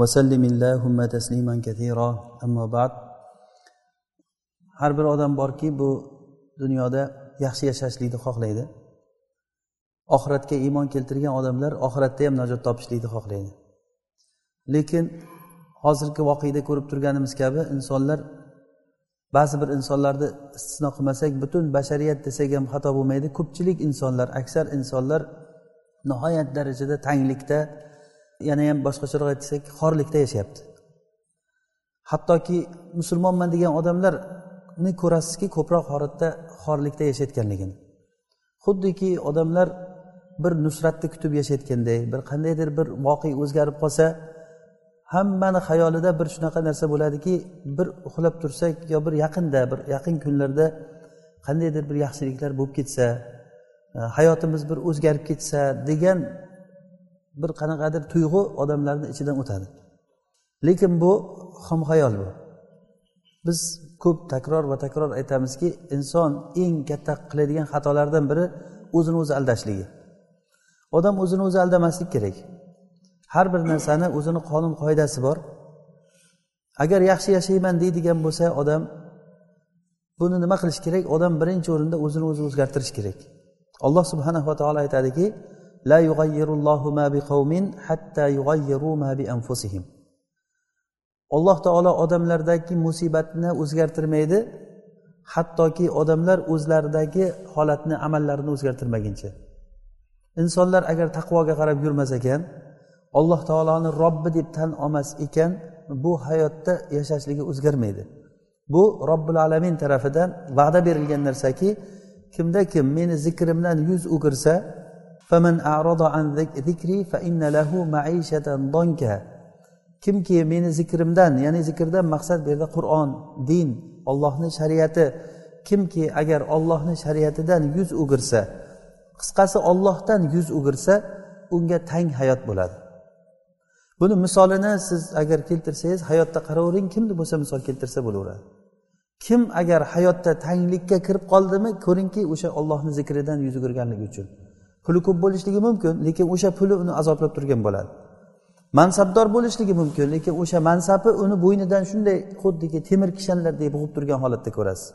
وسلم اللهم تسليما كثيرا أما بعد har bir odam borki bu dunyoda yaxshi yashashlikni xohlaydi oxiratga iymon keltirgan odamlar oxiratda ham najot topishlikni xohlaydi lekin hozirgi voqeda ko'rib turganimiz kabi insonlar ba'zi bir insonlarni istisno qilmasak butun bashariyat desak ham xato bo'lmaydi ko'pchilik insonlar aksar insonlar nihoyat darajada tanglikda yana ham boshqacharoq aytsak xorlikda yashayapti. Hattoki musulmonman degan odamlarni ko'rasizki ko'proq holatda xorlikda yashayotganligini. Xuddiki odamlar bir nusratni kutib yashayotganday bir qandaydir bir voqea o'zgarib qolsa hammani xayolida bir shunaqa narsa bo'ladiki bir uxlab tursak yo bir yaqinda bir yaqin kunlarda qandaydir bir yaxshiliklar bo'lib ketsa e, hayotimiz bir o'zgarib ketsa degan bir qanaqadir tuyg'u odamlarni ichidan o'tadi. Lekin bu xomxayol bu. Biz ko'p takror va takror aytamizki inson eng katta qiladigan xatolardan biri o'zini o'zi aldashligi. Odam o'zini o'zi aldamaslik kerak. Har bir narsani o'zini qonun qoidasi bor. Agar yaxshi yashayman deydigan bo'lsa odam buni nima qilish kerak? Odam birinchi o'rinda o'zini o'zi o'zgartirish kerak. Alloh subhanava taolo aytadiki la yug'ayyirullohu ma biqavmin hatta حتى ma bi anfusihim alloh taolo odamlardagi musibatni o'zgartirmaydi hattoki odamlar o'zlaridagi holatni amallarini o'zgartirmaguncha. Insonlar agar taqvoga qarab yurmas ekan alloh taoloni robbi deb tan olmas ekan bu hayotda yashashligi o'zgarmaydi. Bu robbil alamin tarafidan va'da berilgan narsaki kimda kim meni zikrimdan yuz o'girsa kimki meni zikrimdan ya'ni zikrdan maqsad bu yerda qur'on din ollohni shariati. Kimki agar ollohni shariatidan yuz o'girsa qisqasi ollohdan yuz o'girsa unga tang hayot bo'ladi. Buni misolini siz agar keltirsangiz hayotda qaravering kimni bo'lsa misol keltirsa bo'laveradi. Kim agar hayotda tanglikka kirib qoldimi ko'ringki o'sha ollohni zikridan yuz o'girganligi uchun. Puli ko'p bo'lishligi mumkin lekin o'sha puli uni azoblab turgan bo'ladi. Mansabdor bo'lishligi mumkin lekin o'sha mansabi uni bo'ynidan shunday xuddiki temir kishanlardek bo'g'ib turgan holatda ko'rasiz.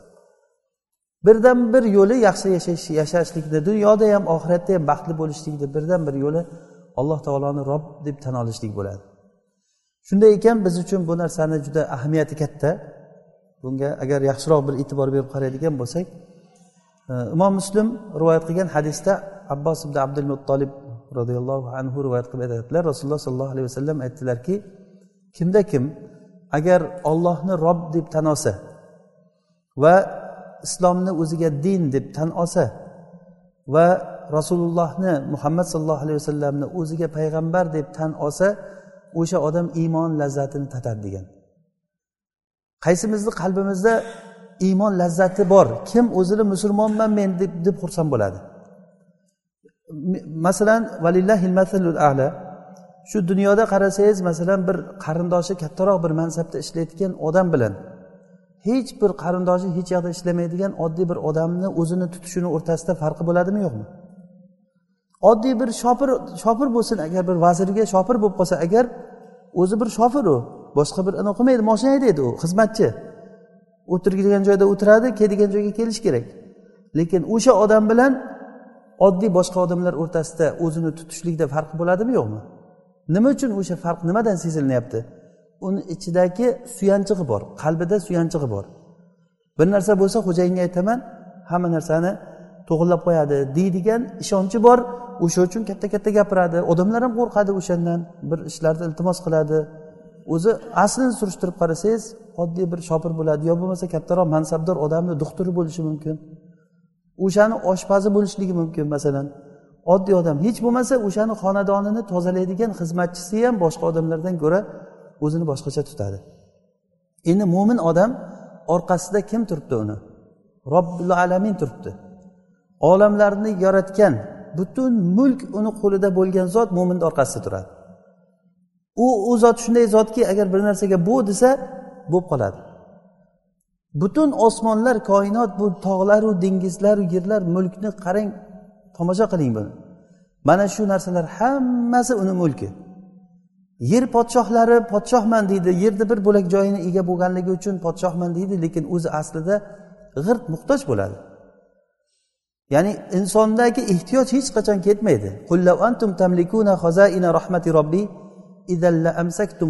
Birdan bir yo'li yaxshi yashash yashashlikni dunyoda ham oxiratda ham baxtli bo'lishlikni birdan bir yo'li alloh taoloni rob deb tan olishlik bo'ladi. Shunday ekan biz uchun bu narsani juda ahamiyati katta. Bunga agar yaxshiroq bir e'tibor berib qaraydigan bo'lsak e, imom muslim rivoyat qilgan hadisda abbos ibn abdul muttolib roziyallohu anhu rivoyat qilib aytadilar. Rasululloh sollallohu alayhi vasallam aytdilarki kimda kim agar ollohni rob deb tan olsa va islomni o'ziga din deb tan olsa va rasulullohni muhammad sallallohu alayhi vasallamni o'ziga payg'ambar deb tan olsa o'sha odam iymon lazzatini tatadi degan. Qaysimizni qalbimizda iymon lazzati bor? Kim o'zini musulmonman men deb deb xursand bo'ladi? Masalan valillahil masalul ala shu dunyoda qarasangiz masalan bir qarindoshi kattaroq bir mansabda ishlayotgan odam bilan hech bir qarindoshi hech yoqda ishlamaydigan oddiy bir odamni o'zini tutishini o'rtasida farqi bo'ladimi yo'qmi? Oddiy bir shopir shopir bo'lsin agar bir vazirga shopir bo'lib qolsa agar o'zi bir shofir u boshqa bir anaqa qilmaydi moshina haydaydi u xizmatchi. O'tirgan joyda o'tiradi keladigan joyga kelishi kerak. Lekin o'sha odam bilan oddiy boshqa odamlar o'rtasida o'zini tutishlikda farq bo'ladimi yo'qmi? Nima uchun o'sha farq nimadan sezilinyapti uni ichidagi suyanchig'i bor qalbida suyanchig'i bor. Bir narsa bo'lsa xo'jayinga aytaman hamma narsani to'g'irlab qo'yadi deydigan ishonchi bor o'sha uchun katta katta gapiradi odamlar ham qo'rqadi o'shandan bir ishlarni iltimos qiladi. O'zi aslini surishtirib qarasangiz oddiy bir shopir bo'ladi yo bo'lmasa kattaroq mansabdor odamni doktori bo'lishi mumkin. O'shani oshpazi bo'lishligi mumkin masalan. Oddiy odam hech bo'lmasa o'shani xonadonini tozalaydigan xizmatchisi ham boshqa odamlardan ko'ra o'zini boshqacha tutadi. Endi mo'min odam orqasida kim turibdi uni? Robbil alamin turibdi. Olamlarni yaratgan butun mulk uni qo'lida bo'lgan zot mo'minni orqasida turadi. U u zot shunday zotki agar bir narsaga bu desa bo'lib qoladi. Butun osmonlar koinot bu tog'laru dengizlaru yerlar mulkni qarang tomosha qiling buni. Mana shu narsalar hammasi uni mulki. Yer podshohlari podshohman deydi yerni bir bo'lak joyini ega bo'lganligi uchun podshohman deydi lekin o'zi aslida g'irt muhtoj bo'ladi. Ya'ni insondagi ehtiyoj hech qachon ketmaydi. Antum tamlikuna rahmati robbi amsaktum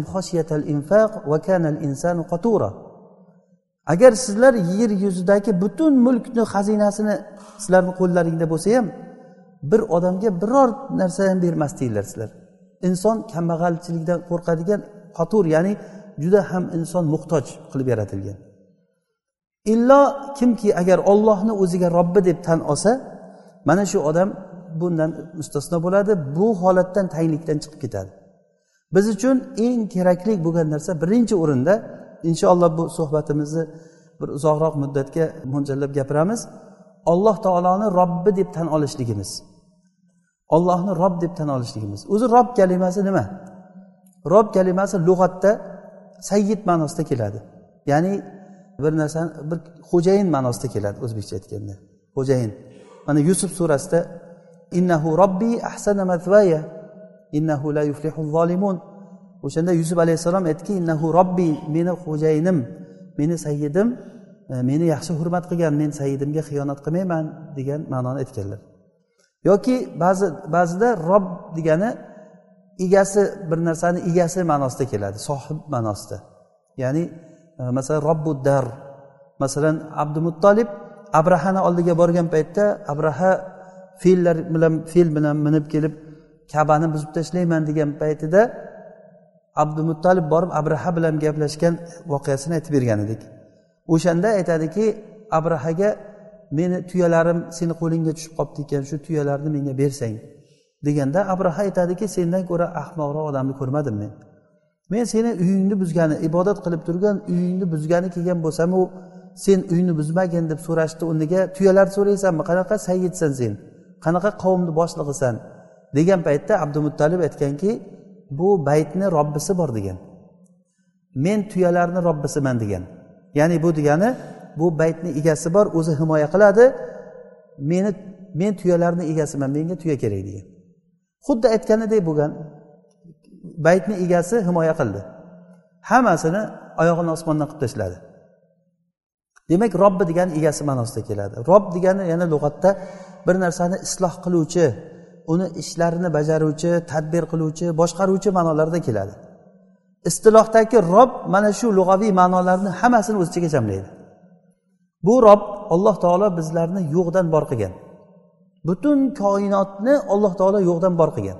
infaq kana al-insanu qatura. Agar sizlar yer yuzidagi butun mulkni xazinasini sizlarni qo'llaringda bo'lsa ham bir odamga biror narsa ham bermasdinglar sizlar. Inson kambag'alchilikdan qo'rqadigan qotur ya'ni juda ham inson muhtoj qilib yaratilgan. Illo kimki agar ollohni o'ziga robbi deb tan olsa mana shu odam bundan mustasno bo'ladi bu holatdan tanglikdan chiqib ketadi. Biz uchun eng kerakli bo'lgan narsa birinchi o'rinda inshaalloh bu suhbatimizni bir uzoqroq muddatga mo'ljallab gapiramiz. Alloh taoloni robbi deb tan olishligimiz. Ollohni rob deb tan olishligimiz. O'zi rob kalimasi nima? Rob kalimasi lug'atda sayyid ma'nosida keladi. Ya'ni bir narsani bir xo'jayin ma'nosida keladi o'zbekcha aytganda. Xo'jayin mana yusuf surasida innahu robbi ahsana matvaya innahu la yuflihu zolimun. O'shanda yusuf alayhissalom aytdiki innahu robbi meni xo'jayinim meni sayyidim e, meni yaxshi hurmat qilgan men sayyidimga xiyonat qilmayman degan ma'noni aytganlar. Yoki ba'zi ba'zida rob degani egasi bir narsani egasi ma'nosida keladi sohib ma'nosida. Ya'ni e, masalan robbu dar. Masalan abdumuttolib abrahani oldiga borgan paytda abraha fillar bilan fil bilan minib kelib kabani buzib tashlayman degan paytida abdumuttalib borib abraha bilan gaplashgan voqeasini aytib bergan edik. O'shanda aytadiki abrahaga meni tuyalarim seni qo'lingga tushib qolibdi ekan shu tuyalarni menga bersang deganda abraha aytadiki sendan ko'ra ahmoqroq odamni ko'rmadim men. Men seni uyingni buzgani ibodat qilib turgan uyingni buzgani kelgan bo'lsam u sen uyni buzmagin deb so'rashdi. O'rniga tuyalar so'raysanmi? Qanaqa sayyidsan sen? Qanaqa qavmni boshlig'isan? degan paytda abdumuttalib aytganki bu baytni robbisi bor degan. Men tuyalarni robbisiman degan. Ya'ni bu degani bu baytni egasi bor o'zi himoya qiladi meni men tuyalarni egasiman menga tuya kerak degan. Xuddi aytganidek bo'lgan baytni egasi himoya qildi. Hammasini oyog'ini osmondan qilib tashladi. Demak robbi degani egasi ma'nosida keladi. Rob degani yana lug'atda bir narsani isloh qiluvchi uni ishlarini bajaruvchi tadbir qiluvchi boshqaruvchi ma'nolarda keladi. Istilohdagi rob mana shu lug'aviy ma'nolarni hammasini o'z ichiga jamlaydi. Bu rob alloh taolo bizlarni yo'qdan bor qilgan. Butun koinotni alloh taolo yo'qdan bor qilgan.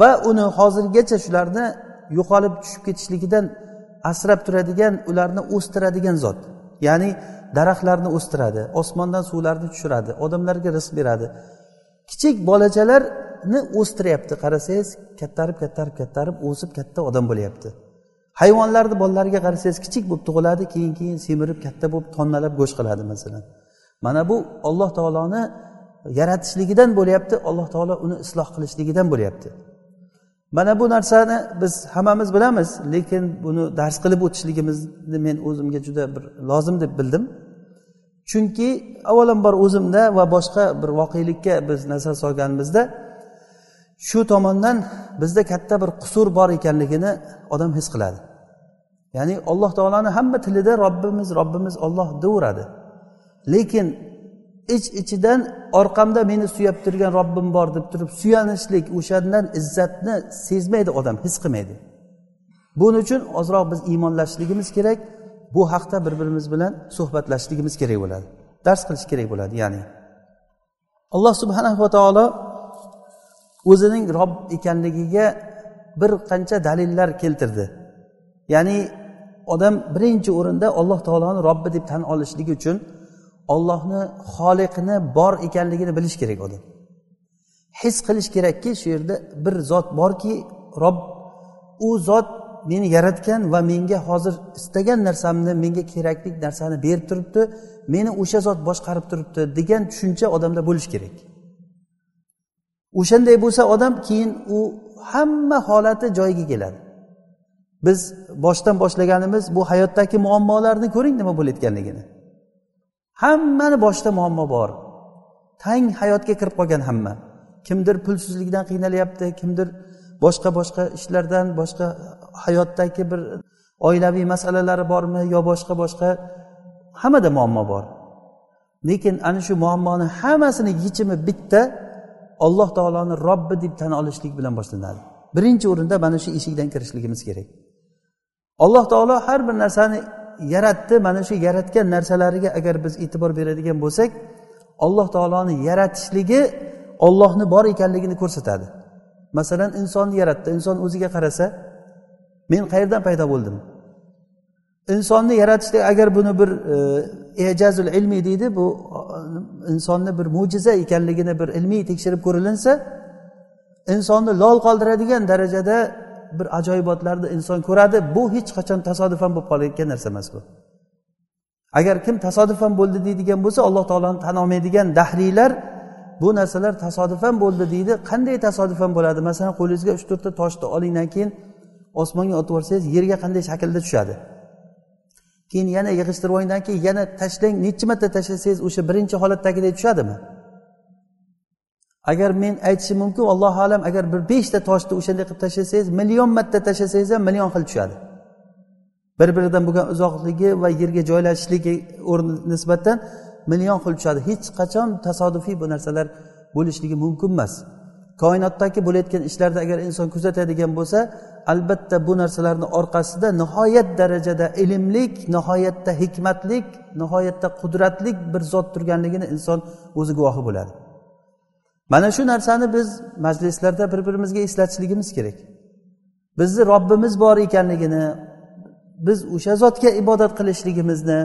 Va uni hozirgacha shularni yo'qolib tushib ketishligidan asrab turadigan ularni o'stiradigan zot. Ya'ni daraxtlarni o'stiradi osmondan suvlarni tushiradi odamlarga rizq beradi. Kichik bolachalarni o'stiryapti. Qarasangiz kattarib kattarib kattarib o'sib katta odam bo'lyapti. Hayvonlarni bolalariga qarasangiz kichik bo'lib tug'iladi keyin keyin semirib katta bo'lib tonnalab go'sht qiladi masalan. Mana bu olloh taoloni yaratishligidan bo'lyapti alloh taolo uni isloh qilishligidan bo'lyapti. Mana bu narsani biz hammamiz bilamiz lekin buni dars qilib o'tishligimizni men o'zimga juda bir lozim deb bildim. Chunki avvalambor o'zimda va boshqa bir voqelikka biz nazar solganimizda shu tomondan bizda katta bir qusur bor ekanligini odam his qiladi. Ya'ni alloh taoloni hamma tilida robbimiz robbimiz olloh deyaveradi lekin ich iç ichidan orqamda meni suyab turgan robbim bor deb turib suyanishlik o'shandan izzatni sezmaydi odam his qilmaydi. Buning uchun ozroq biz iymonlashligimiz kerak. Bu haqda bir birimiz bilan suhbatlashligimiz kerak bo'ladi. Dars qilish kerak bo'ladi ya'ni. Alloh subhanahu va taolo o'zining rob ekanligiga bir qancha dalillar keltirdi. Ya'ni odam birinchi o'rinda alloh taoloni robbi deb tan olishligi uchun ollohni xoliqini bor ekanligini bilish kerak odam. His qilish kerakki shu yerda bir zot borki rob u zot meni yaratgan va menga hozir istagan narsamni menga kerakli narsani berib turibdi meni o'sha zot boshqarib turibdi degan tushuncha odamda bo'lishi kerak. O'shanday bo'lsa odam keyin u hamma holati joyiga keladi. Biz boshdan boshlaganimiz bu hayotdagi muammolarni ko'ring nima bo'layotganligini. Hammani boshida muammo bor. Tang hayotga kirib qolgan hamma. Kimdir pulsizlikdan qiynalyapti kimdir boshqa boshqa ishlardan boshqa hayotdagi bir oilaviy masalalari bormi yo boshqa boshqa? Hammada muammo bor. Lekin ana shu muammoni hammasini yechimi bitta alloh taoloni robbi deb tan olishlik bilan boshlanadi. Birinchi o'rinda mana shu eshikdan kirishligimiz kerak. Alloh taolo har bir narsani yaratdi mana shu yaratgan narsalariga agar biz e'tibor beradigan bo'lsak alloh taoloni yaratishligi ollohni bor ekanligini ko'rsatadi. Masalan insonni yaratdi. Inson o'ziga qarasa men qayerdan paydo bo'ldim? Insonni yaratishda agar buni bir ejazul ilmiy deydi bu insonni bir mo'jiza ekanligini bir ilmiy tekshirib ko'rilinsa insonni lol qoldiradigan darajada bir ajoyibotlarni inson ko'radi. Bu hech qachon tasodifan bo'lib qolayotgan narsa emas bu. Agar kim tasodifan bo'ldi deydigan bo'lsa alloh taoloni tan olmaydigan dahriylar bu narsalar tasodifan bo'ldi deydi. Qanday tasodifan bo'ladi? Masalan qo'lingizga uch to'rtta toshni olingdan keyin osmonga otib yuborsangiz yerga qanday shaklda tushadi? Keyin yana yig'ishtirib olgandan keyin yana tashlang necha marta tashlasangiz o'sha birinchi holatdagidek tushadimi? Agar men aytishim mumkin allohu alam agar bir beshta toshni o'shanday qilib tashlasangiz million marta tashlasangiz ham million xil tushadi. Bir biridan bo'lgan uzoqligi va yerga joylashishligi o'rni nisbatan million xil tushadi. Hech qachon tasodifiy bu narsalar bo'lishligi mumkin emas. Koinotdagi bo'layotgan ishlarni agar inson kuzatadigan bo'lsa albatta bu narsalarni orqasida nihoyat darajada ilmlik nihoyatda hikmatlik nihoyatda qudratlik bir zot turganligini inson o'zi guvohi bo'ladi. Mana shu narsani biz majlislarda bir birimizga eslatishligimiz kerak. Bizni robbimiz bor ekanligini biz o'sha zotga ibodat qilishligimizni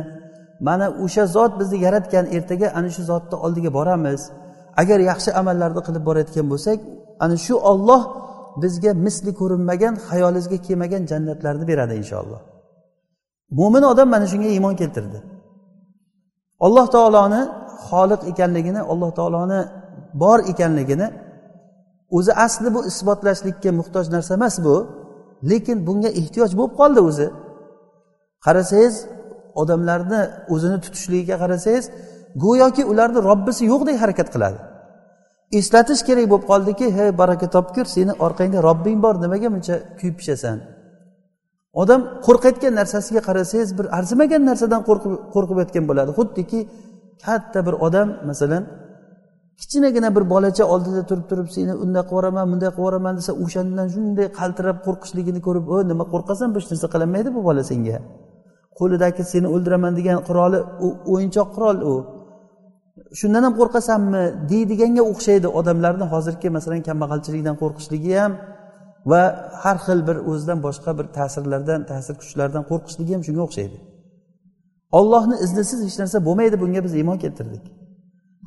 mana o'sha zot bizni yaratgan ertaga ana shu zotni oldiga boramiz. Agar yaxshi amallarni qilib borayotgan bo'lsak ana shu olloh bizga misli ko'rinmagan xayolingizga kelmagan jannatlarni beradi inshaalloh. Mo'min odam mana shunga iymon keltirdi. Alloh taoloni xoliq ekanligini alloh taoloni bor ekanligini o'zi asli bu isbotlashlikka muhtoj narsa emas bu lekin bunga ehtiyoj bo'lib qoldi o'zi. Qarasangiz odamlarni o'zini tutishligiga qarasangiz go'yoki ularni robbisi yo'qdek harakat qiladi. Eslatish kerak bo'lib qoldiki hey baraka topkur seni orqangda robbing bor nimaga buncha kuyib pishasan odam qo'rqayotgan narsasiga qarasangiz bir arzimagan narsadan qo'rqib yotgan bo'ladi. Xuddiki katta bir odam masalan kichinagina bir bolacha oldida turib turib seni unday qilib yuboraman bunday qilib yuboraman desa o'shandan shunday qaltirab qo'rqishligini ko'rib o nima qo'rqasan hech narsa qilolmaydi bu bola senga. Qo'lidagi seni o'ldiraman degan quroli u o'yinchoq qurol u. shundan ham qo'rqasanmi deydiganga o'xshaydi odamlarni hozirgi masalan kambag'alchilikdan qo'rqishligi ham va har xil bir o'zidan boshqa bir ta'sirlardan ta'sir kuchlardan qo'rqishligi ham shunga o'xshaydi. Ollohni iznisiz hech narsa bo'lmaydi bunga biz iymon keltirdik.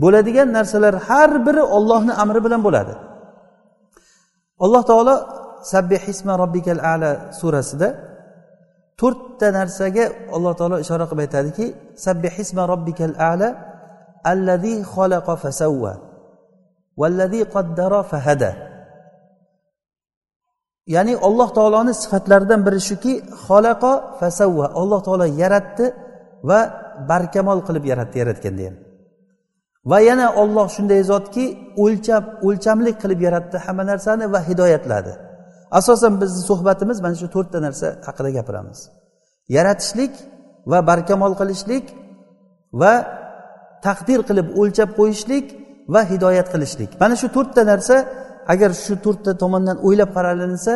Bo'ladigan narsalar har biri ollohni amri bilan bo'ladi. Alloh taolo sabbihisma robbikal ala surasida to'rtta narsaga alloh taolo ishora qilib aytadiki sabbihisma robbikal ala allazi xalaqa fasavva vallazi qaddara fahada ya'ni alloh taoloni sifatlaridan biri shuki xolaqa fasavva alloh taolo yaratdi va barkamol qilib yaratdi yaratganda ham va yana olloh shunday zotki o'lchab o'lchamlik qilib yaratdi hamma narsani va hidoyatladi. Asosan bizni suhbatimiz mana shu to'rtta narsa haqida gapiramiz. Yaratishlik va barkamol qilishlik va taqdir qilib o'lchab qo'yishlik va hidoyat qilishlik. Mana shu to'rtta narsa agar shu to'rtta tomondan o'ylab qaralinsa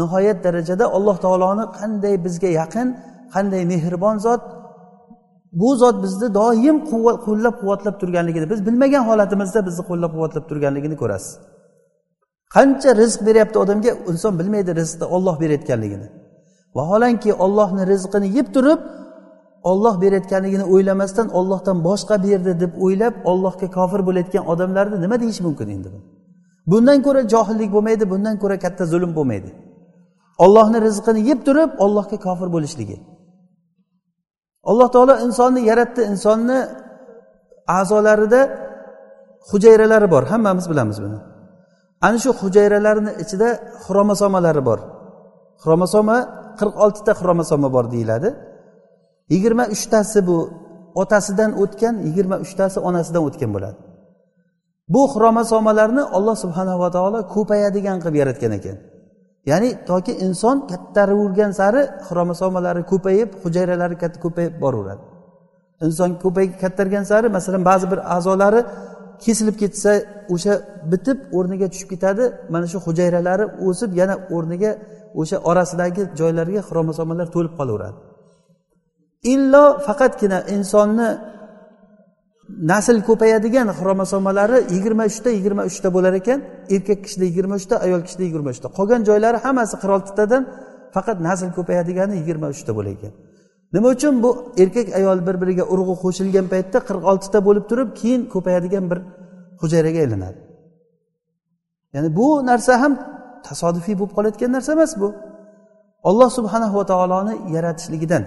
nihoyat darajada alloh taoloni qanday bizga yaqin qanday mehribon zot bu zot bizni doim qo'llab quvvatlab turganligini biz bilmagan holatimizda bizni qo'llab quvvatlab turganligini ko'rasiz. Qancha rizq beryapti odamga inson bilmaydi rizqni olloh berayotganligini. Vaholanki ollohni rizqini yeb turib olloh berayotganligini o'ylamasdan ollohdan boshqa berdi deb o'ylab ollohga kofir bo'layotgan odamlarni nima deyish mumkin endi bundan ko'ra johillik bo'lmaydi bundan ko'ra katta zulm bo'lmaydi. Ollohni rizqini yeb turib ollohga kofir bo'lishligi. Alloh taolo insonni yaratdi insonni a'zolarida hujayralari bor. Hammamiz bilamiz buni. Ana shu hujayralarni ichida xromosomalari bor. Xromosoma qirq oltita xromosoma bor deyiladi. Yigirma uchtasi bu otasidan o'tgan yigirma uchtasi onasidan o'tgan bo'ladi. Bu xromosomalarni olloh subhanava taolo ko'payadigan qilib yaratgan ekan. Ya'ni toki inson kattaravergan sari xromosomalari ko'payib hujayralari katta ko'payib boraveradi. Inson ko'payib kattargan sari masalan ba'zi bir a'zolari kesilib ketsa o'sha bitib o'rniga tushib ketadi mana shu hujayralari o'sib yana o'rniga o'sha orasidagi joylarga xromosomalar to'lib qolaveradi. Illo faqatgina insonni nasl ko'payadigan xromosomalari yigirma uchta yigirma uchta bo'lar ekan erkak kishida yigirma uchta ayol kishida yigirma uchta qolgan joylari hammasi qirq oltitadan faqat nasl ko'payadigani yigirma uchta bo'lar ekan. Nima uchun bu erkak ayol bir biriga urug'i qo'shilgan paytda qirq oltita bo'lib turib keyin ko'payadigan bir hujayraga aylanadi? Ya'ni bu narsa ham tasodifiy bo'lib qolayotgan narsa emas bu. Olloh subhanahu va taoloni yaratishligidan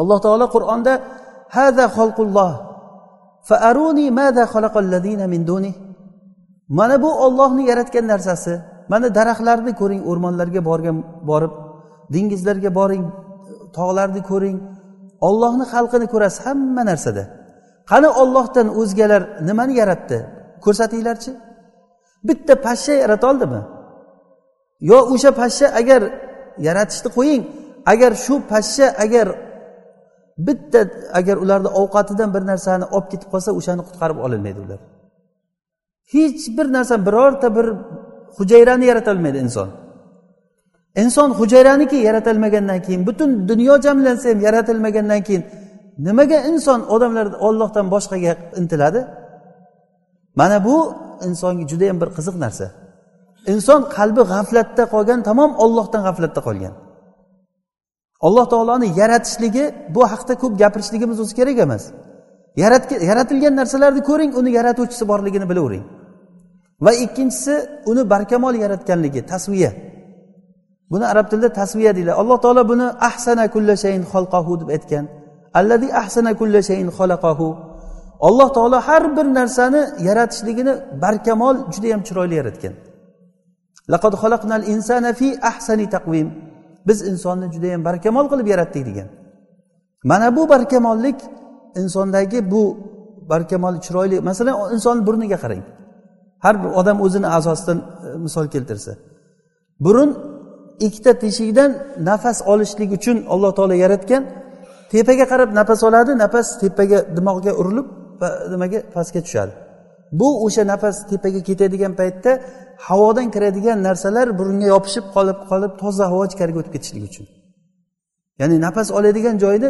alloh taolo qur'onda hada xalqulloh faaruni mada xalaqalladina min duni mana bu ollohni yaratgan narsasi. Mana daraxtlarni ko'ring o'rmonlarga borgan borib dengizlarga boring tog'larni ko'ring. Ollohni xalqini ko'rasiz hamma narsada. Qani ollohdan o'zgalar nimani yaratdi? Ko'rsatinglarchi. Bitta pashsha yarata oldimi? Yo o'sha pashsha agar yaratishni qo'ying agar shu pashsha agar bitta agar ularni ovqatidan bir narsani olib ketib qolsa o'shani qutqarib ololmaydi ular. Hech bir narsa birorta bir hujayrani yaratolmaydi inson. Inson hujayraniki yaratilmagandan keyin butun dunyo jamlansa ham yaratilmagandan keyin nimaga inson odamlar ollohdan boshqaga intiladi? Mana bu insonga judayam bir qiziq narsa. Inson qalbi g'aflatda qolgan tamom ollohdan g'aflatda qolgan. Alloh taoloni yaratishligi bu haqda ko'p gapirishligimiz o'zi kerak emas. Yaratilgan narsalarni ko'ring uni yaratuvchisi borligini bilavering. Va ikkinchisi uni barkamol yaratganligi tasviya. Buni arab tilida tasviya deyiladi. Alloh taolo buni ahsana kulla shayin xalqahu deb aytgan. Alladi ahsana kulla shayin xalaqahu. Alloh taolo har bir narsani yaratishligini barkamol judayam chiroyli yaratgan. Laqad xalaqnal insana fi ahsani taqvim. Biz insonni judayam barkamol qilib yaratdik degan. Mana bu barkamollik insondagi bu barkamol chiroyli masalan insonni burniga qarang. Har bir odam o'zini a'zosidan e, misol keltirsa. Burun ikkita teshikdan nafas olishlik uchun alloh taolo yaratgan tepaga qarab nafas oladi nafas tepaga dimog'ga urilib nimaga pastga tushadi. Bu o'sha nafas tepaga ketadigan paytda havodan kiradigan narsalar burunga yopishib qolib qolib toza havo ichkariga o'tib ketishligi uchun. Ya'ni nafas oladigan joyni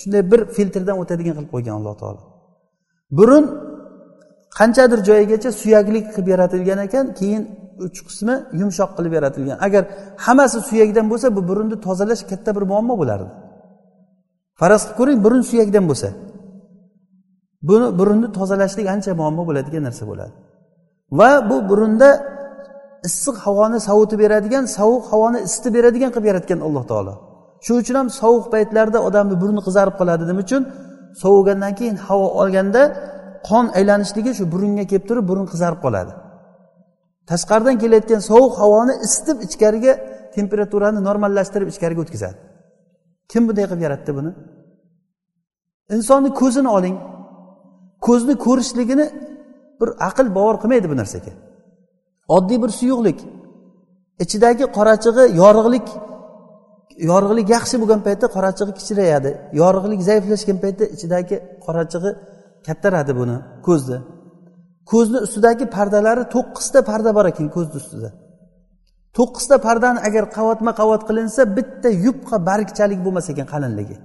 shunday bir filtrdan o'tadigan qilib qo'ygan alloh taolo. Burun qanchadir joyigacha suyaklik qilib yaratilgan ekan keyin uch qismi yumshoq qilib yaratilgan. Agar hammasi suyakdan bo'lsa bu burunni tozalash katta bir muammo bo'lardi. Faraz qilib ko'ring burun suyakdan bo'lsa buni burunni tozalashlik ancha muammo bo'ladigan narsa bo'ladi. Va bu burunda issiq havoni sovutib beradigan sovuq havoni isitib beradigan qilib yaratgan alloh taolo. Shuning uchun ham sovuq paytlarda odamni burni qizarib qoladi nima uchun sovigandan keyin havo olganda qon aylanishligi shu burunga kelib turib burun qizarib qoladi. Tashqaridan kelayotgan sovuq havoni isitib ichkariga temperaturani normallashtirib ichkariga o'tkazadi. Kim bunday qilib yaratdi buni? Insonni ko'zini oling. Ko'zni ko'rishligini bir aql bovar qilmaydi bu narsaga. Oddiy bir suyuqlik ichidagi qorachig'i yorug'lik yorug'lik yaxshi bo'lgan paytda qorachig'i kichrayadi yorug'lik zaiflashgan paytda ichidagi qorachig'i kattaradi buni ko'zni. Ko'zni ustidagi pardalari to'qqizta parda bor ekan ko'zni ustida. To'qqizta pardani agar qavatma qavat qilinsa bitta yupqa bargchalik bo'lmas ekan qalinligi.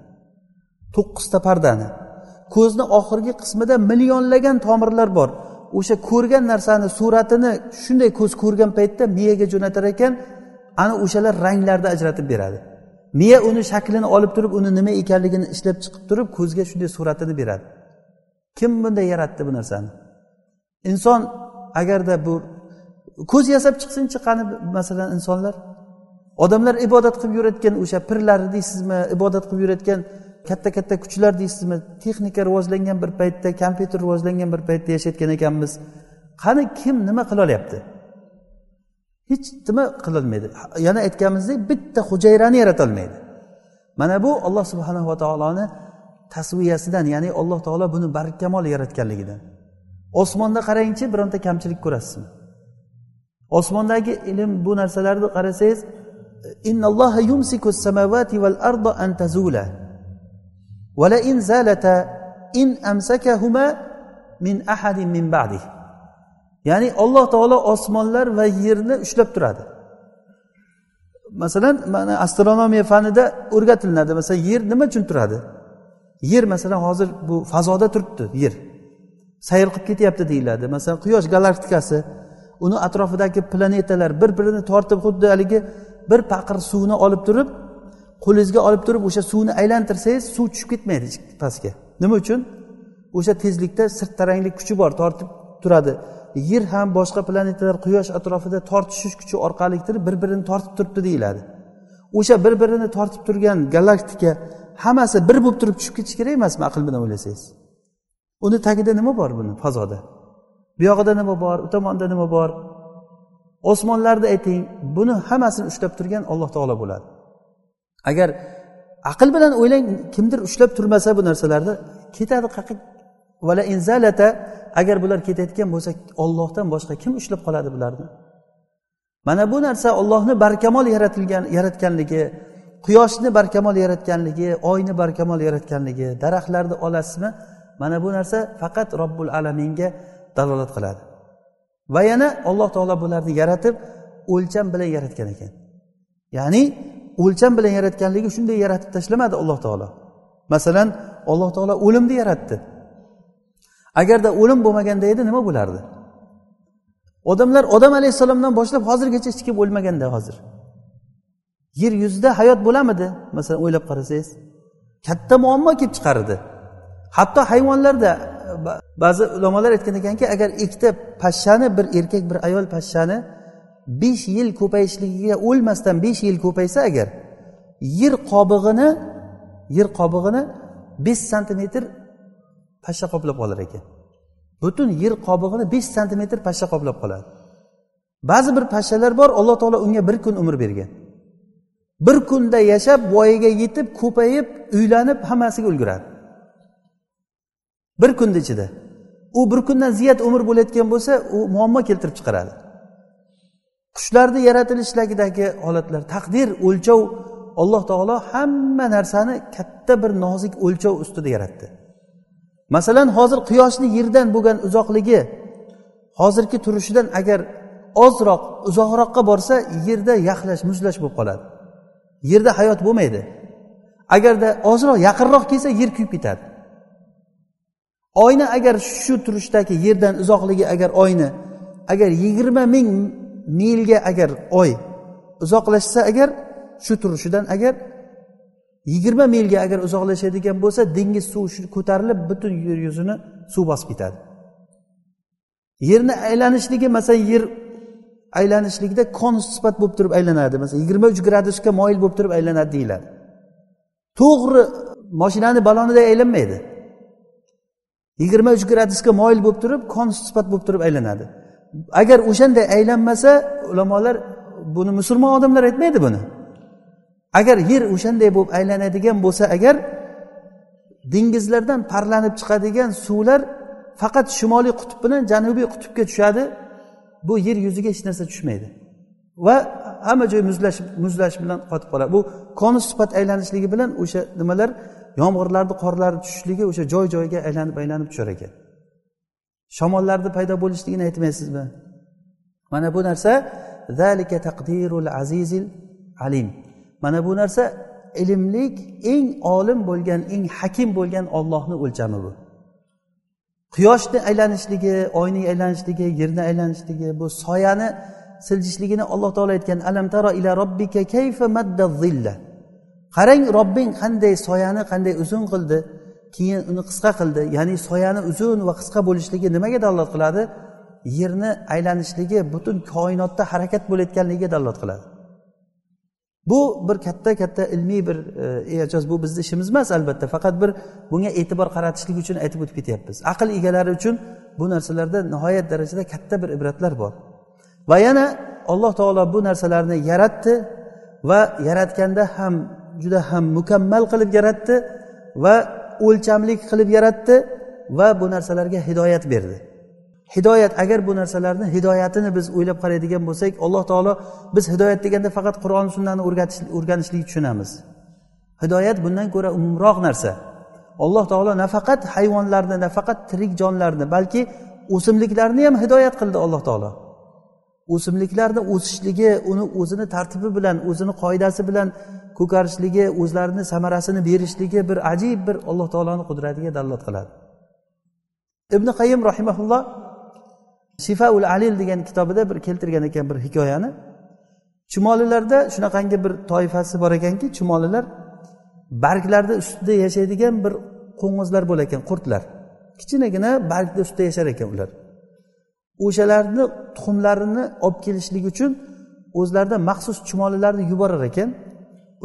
To'qqizta pardani. Ko'zni oxirgi qismida millionlagan tomirlar bor. O'sha ko'rgan narsani suratini shunday ko'z ko'rgan paytda miyaga jo'natar ekan ana o'shalar ranglarni ajratib beradi. Miya uni shaklini olib turib uni nima ekanligini ishlab chiqib turib ko'zga shunday suratini beradi. Kim bunday yaratdi bu narsani? Inson agarda bu ko'z yasab chiqsinchi qani masalan insonlar. Odamlar ibodat qilib yurayotgan o'sha pirlari deysizmi ibodat qilib yurayotgan katta katta kuchlar deysizmi? Texnika rivojlangan bir paytda kompyuter rivojlangan bir paytda yashayotgan ekanmiz. Qani kim nima qilolyapti hech nima qilolmaydi yana aytganimizdek bitta hujayrani yaratolmaydi mana bu alloh subhanava taoloni tasviyasidan ya'ni alloh taolo buni barkamol yaratganligidan. Osmonda qarangchi bironta kamchilik ko'rasizmi? Osmondagi ilm bu narsalarni qarasangiz vala in zalata in amsakahuma min ahadin min ya'ni alloh taolo osmonlar va yerni ushlab turadi. Masalan mana astronomiya fanida o'rgatilinadi masalan yer nima uchun turadi? Yer masalan hozir bu fazoda turibdi yer. Sayr qilib ketyapti deyiladi. Masalan quyosh galaktikasi uni atrofidagi planetalar bir birini tortib xuddi haligi bir paqir suvni olib turib qo'lingizga olib turib o'sha suvni aylantirsangiz suv tushib ketmaydi pastga. Nima uchun? O'sha tezlikda sirtaranglik kuchi bor tortib turadi. Yer ham boshqa planetalar quyosh atrofida tortishish kuchi orqali bir birini tortib turibdi deyiladi. O'sha bir birini tortib turgan galaktika hammasi bir bo'lib turib tushib ketishi kerak emasmi aql bilan o'ylasangiz? Uni tagida nima bor buni fazoda? Bu yog'ida nima bor? U tomonda nima bor? Osmonlarni ayting buni hammasini ushlab turgan alloh taolo bo'ladi. Agar aql bilan o'ylang kimdir ushlab turmasa bu narsalarni ketadi vala inzalata agar bular ketayotgan bo'lsa ollohdan boshqa kim ushlab qoladi bularni? Mana bu narsa ollohni barkamol yaratilgan yaratganligi quyoshni barkamol yaratganligi oyni barkamol yaratganligi daraxtlarni olasizmi? Mana bu narsa faqat robbul alaminga dalolat qiladi. Va yana alloh taolo bularni yaratib o'lcham bilan yaratgan ekan. Ya'ni o'lcham bilan yaratganligi shunday yaratib tashlamadi alloh taolo. Masalan alloh taolo o'limni yaratdi. Agarda o'lim bo'lmaganda edi nima bo'lardi? Odamlar odam alayhissalomdan boshlab hozirgacha hech kim o'lmaganda hozir. Yer yuzida hayot bo'lamidi? Masalan o'ylab qarasangiz. Katta muammo kelib chiqardi. Hatto hayvonlarda ba'zi ulamolar aytgan ekanki agar ikkita pashshani bir erkak bir ayol pashshani besh yil ko'payishligiga o'lmasdan besh yil ko'paysa agar yer qobig'ini yer qobig'ini besh santimetr pashsha qoplab qolar ekan. Butun yer qobig'ini besh santimetr pashsha qoplab qoladi. Ba'zi bir pashshalar bor alloh taolo unga bir kun umr bergan. Bir kunda yashab voyaga yetib ko'payib uylanib hammasiga ulguradi. Bir kunni ichida. U bir kundan ziyod umr bo'layotgan bo'lsa u muammo keltirib chiqaradi. Qushlarni yaratilishlagidagi holatlar. Taqdir o'lchov alloh taolo hamma narsani katta bir nozik o'lchov ustida yaratdi. Masalan hozir quyoshni yerdan bo'lgan uzoqligi hozirgi turishidan agar ozroq uzoqroqqa borsa yerda yaxlash muzlash bo'lib qoladi. Yerda hayot bo'lmaydi. Agarda ozroq yaqinroq kelsa yer kuyib ketadi. Oyni agar shu turishdagi yerdan uzoqligi agar oyni agar yigirma ming milga agar oy uzoqlashsa agar shu turishidan agar yigirma milga agar uzoqlashadigan bo'lsa dengiz suvi ko'tarilib butun yer yuzini suv bosib ketadi. Yerni aylanishligi masalan yer aylanishligida konus sifat bo'lib turib aylanadi. Masalan yigirma uch gradusga moyil bo'lib turib aylanadi deyiladi. To'g'ri moshinani baloniday aylanmaydi. Yigirma uch gradusga moyil bo'lib turib konus sifat bo'lib turib aylanadi. Agar o'shanday aylanmasa ulamolar buni musulmon odamlar aytmaydi buni. Agar yer o'shanday bo'lib aylanadigan bo'lsa agar dengizlardan parlanib chiqadigan suvlar faqat shimoliy qutb bilan janubiy qutbga tushadi bu yer yuziga hech narsa tushmaydi. Va hamma joy muzlash muzlash bilan qotib qoladi. Bu konus sifat aylanishligi bilan o'sha nimalar yomg'irlarni qorlarni tushishligi o'sha joy joyiga aylanib aylanib tushar ekan. Shamollarni paydo bo'lishligini aytmaysizmi? Mana bu narsa zalika taqdirul azizil alim. Mana bu narsa ilmlik eng olim bo'lgan eng hakim bo'lgan ollohni o'lchami bu. Quyoshni aylanishligi oyning aylanishligi yerni aylanishligi bu soyani siljishligini alloh taolo aytgan alam tara ila robbika kayfa madda zilla? Qarang robbing qanday soyani qanday uzun qildi. Keyin uni qisqa qildi. Ya'ni soyani uzun va qisqa bo'lishligi nimaga dalolat qiladi? Yerni aylanishligi butun koinotda harakat bo'layotganligiga dalolat qiladi. Bu bir katta katta ilmiy bir e, e'joz bu bizni ishimiz emas albatta. Faqat bir bunga e'tibor qaratishlik uchun aytib o'tib ketyapmiz. Aql egalari uchun bu narsalarda nihoyat darajada katta bir ibratlar bor. Va yana alloh taolo bu narsalarni yaratdi va yaratganda ham juda ham mukammal qilib yaratdi va o'lchamlik qilib yaratdi va bu narsalarga hidoyat berdi. Hidoyat agar bu narsalarni hidoyatini biz o'ylab qaraydigan bo'lsak alloh taolo biz hidoyat deganda faqat qur'on sunnani o'rganishlikni tushunamiz. Hidoyat bundan ko'ra umumroq narsa. Alloh taolo nafaqat hayvonlarni nafaqat tirik jonlarni balki o'simliklarni ham hidoyat qildi alloh taolo. O'simliklarni o'sishligi uni o'zini tartibi bilan o'zini qoidasi bilan ko'karishligi o'zlarini samarasini berishligi bir ajib bir alloh taoloni qudratiga dalolat qiladi. Ibn qayim rahimaulloh shifaul alil degan kitobida bir keltirgan ekan bir hikoyani. Chumolilarda shunaqangi bir toifasi bor ekanki chumolilar barglarni ustida yashaydigan bir qo'ng'izlar bo'lar ekan qurtlar. Kichkinagina bargni ustida yashar ekan ular. O'shalarni tuxumlarini olib kelishlik uchun o'zlaridan maxsus chumolilarni yuborar ekan.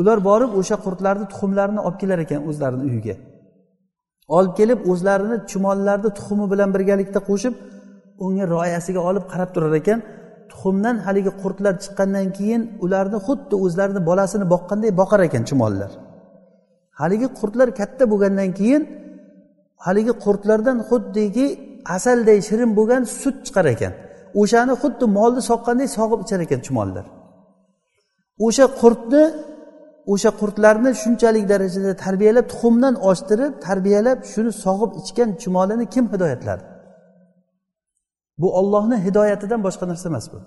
Ular borib o'sha qurtlarni tuxumlarini olib kelar ekan o'zlarini uyiga. Olib kelib o'zlarini chumollarni tuxumi bilan birgalikda qo'shib unga rioyasiga olib qarab turar ekan. Tuxumdan haligi qurtlar chiqqandan keyin ularni xuddi o'zlarini bolasini boqqanday boqar ekan chumollar. Haligi qurtlar katta bo'lgandan keyin haligi qurtlardan xuddiki asalday shirin bo'lgan sut chiqar ekan. O'shani xuddi molni soqqanday sog'ib ichar ekan chumollar. O'sha qurtni o'sha qurtlarni shunchalik darajada tarbiyalab tuxumdan ochtirib tarbiyalab shuni sog'ib ichgan chumolini kim hidoyatladi? Bu ollohni hidoyatidan boshqa narsa emas bu.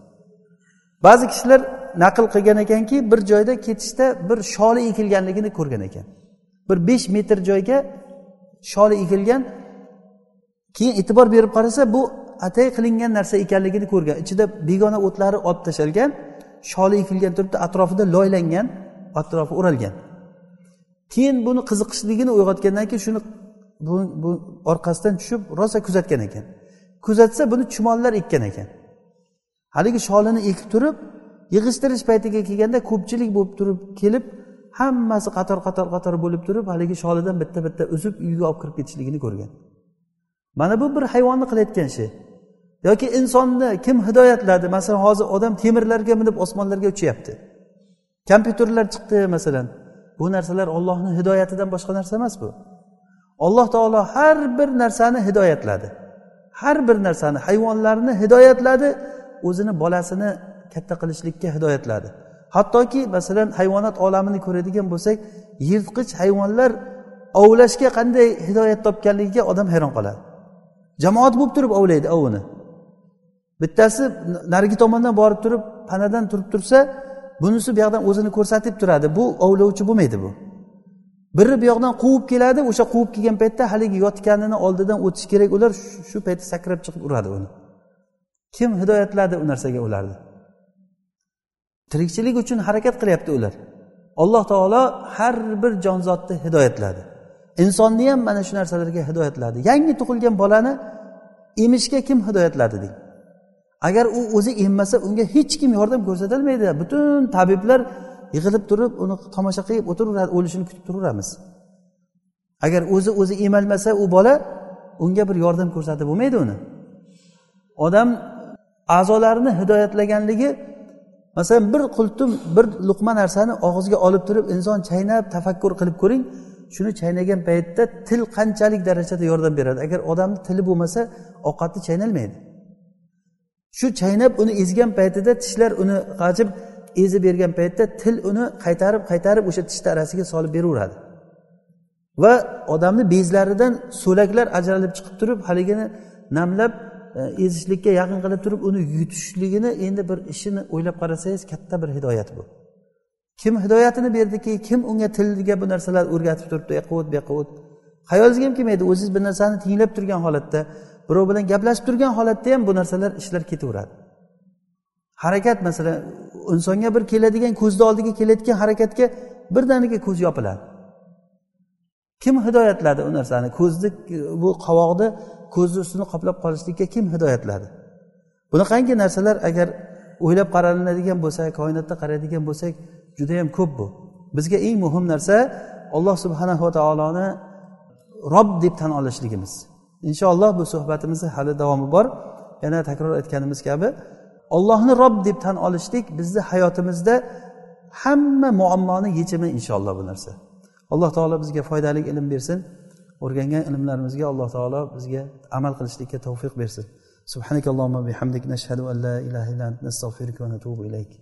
Ba'zi kishilar naql qilgan ekanki bir joyda ketishda bir sholi ekilganligini ko'rgan ekan. Bir besh metr joyga sholi ekilgan keyin e'tibor berib qarasa bu atay qilingan narsa ekanligini ko'rgan. Ichida begona o'tlari olib tashlgan sholi ekilgan turibdi atrofida loylangan atrofi o'ralgan. Keyin buni qiziqishligini uyg'otgandan keyin shuni bu, bu orqasidan tushib rosa kuzatgan ekan. Kuzatsa buni chumollar ekkan ekan. Haligi sholini ekib turib yig'ishtirish paytiga kelganda ko'pchilik bo'lib turib kelib hammasi qator qator qator bo'lib turib haligi sholidan bitta bitta uzib uyga olib kirib ketishligini ko'rgan. Mana bu bir hayvonni qilayotgan ishi. Yoki insonni kim hidoyatladi? Masalan hozir odam temirlarga minib osmonlarga uchyapti. Kompyuterlar chiqdi masalan. Bu narsalar ollohni hidoyatidan boshqa narsa emas bu. Alloh taolo har bir narsani hidoyatladi. Har bir narsani hayvonlarni hidoyatladi o'zini bolasini katta qilishlikka hidoyatladi. Hattoki masalan hayvonot olamini ko'radigan bo'lsak yirtqich hayvonlar ovlashga qanday hidoyat topganligiga odam hayron qoladi. Jamoat bo'lib turib ovlaydi ovini. Bittasi narigi tomondan borib turib panadan turib tursa bunisi bu yoqdan o'zini ko'rsatib turadi. Bu ovlovchi bo'lmaydi bu. Biri bu yoqdan quvib keladi o'sha quvib kelgan paytda haligi yotganini oldidan o'tish kerak ular shu paytda sakrab chiqib uradi uni. Kim hidoyatladi u narsaga ularni? Tirikchilik uchun harakat qilyapti ular. Alloh taolo har bir jonzotni hidoyatladi. Insonni ham mana shu narsalarga hidoyatladi. Yangi tug'ilgan bolani emishga kim hidoyatladi deng? Agar u o'zi emmasa unga hech kim yordam ko'rsatolmaydi butun tabiblar yig'ilib turib uni tomosha qilib o'tiraveradi o'lishini kutib turaveramiz. Agar o'zi o'zi emalmasa u bola unga bir yordam ko'rsatib bo'lmaydi uni. Odam a'zolarini hidoyatlaganligi masalan bir qultum bir luqma narsani og'izga olib turib inson chaynab tafakkur qilib ko'ring shuni chaynagan paytda til qanchalik darajada yordam beradi? Agar odamni tili bo'lmasa ovqatni chaynalmaydi. Shu chaynab uni ezgan paytida tishlar uni g'ajib ezib bergan paytda til uni qaytarib qaytarib o'sha tishni arasiga solib beraveradi. Va odamni bezlaridan so'laklar ajralib chiqib turib haligini namlab e, ezishlikka yaqin qilib turib uni yutishligini endi bir ishini o'ylab qarasangiz katta bir hidoyat bu. Kim hidoyatini berdiki kim unga tilga bu narsalarni o'rgatib turibdi u yoqqa o't bu yoqqa o't hayolingizga ham kelmaydi o'zingiz bir narsani tinglab turgan holatda. Birov bilan gaplashib turgan holatda ham bu narsalar ishlar ketaveradi. Harakat masalan insonga bir keladigan ko'zni oldiga kelayotgan harakatga birdaniga ko'z yopiladi. Kim hidoyatladi u narsani? Ko'zni bu qovoqni ko'zni ustini qoplab qolishlikka kim hidoyatladi? Bunaqangi narsalar agar o'ylab qaralinadigan bo'lsa koinotda qaraydigan bo'lsak judayam ko'p bu. Bizga eng muhim narsa alloh subhanava taoloni rob deb tan olishligimiz. inshaalloh bu suhbatimizni hali davomi bor yana takror aytganimiz kabi ollohni rob deb tan olishlik bizni hayotimizda hamma muammoni yechimi inshaalloh bu narsa alloh taolo bizga foydali ilm bersin o'rgangan ilmlarimizga alloh taolo bizga amal qilishlikka tavfiq bersin سبحانك اللهم وبحمدك نشهد أن لا إله إلا أنت نستغفرك ونتوب إليك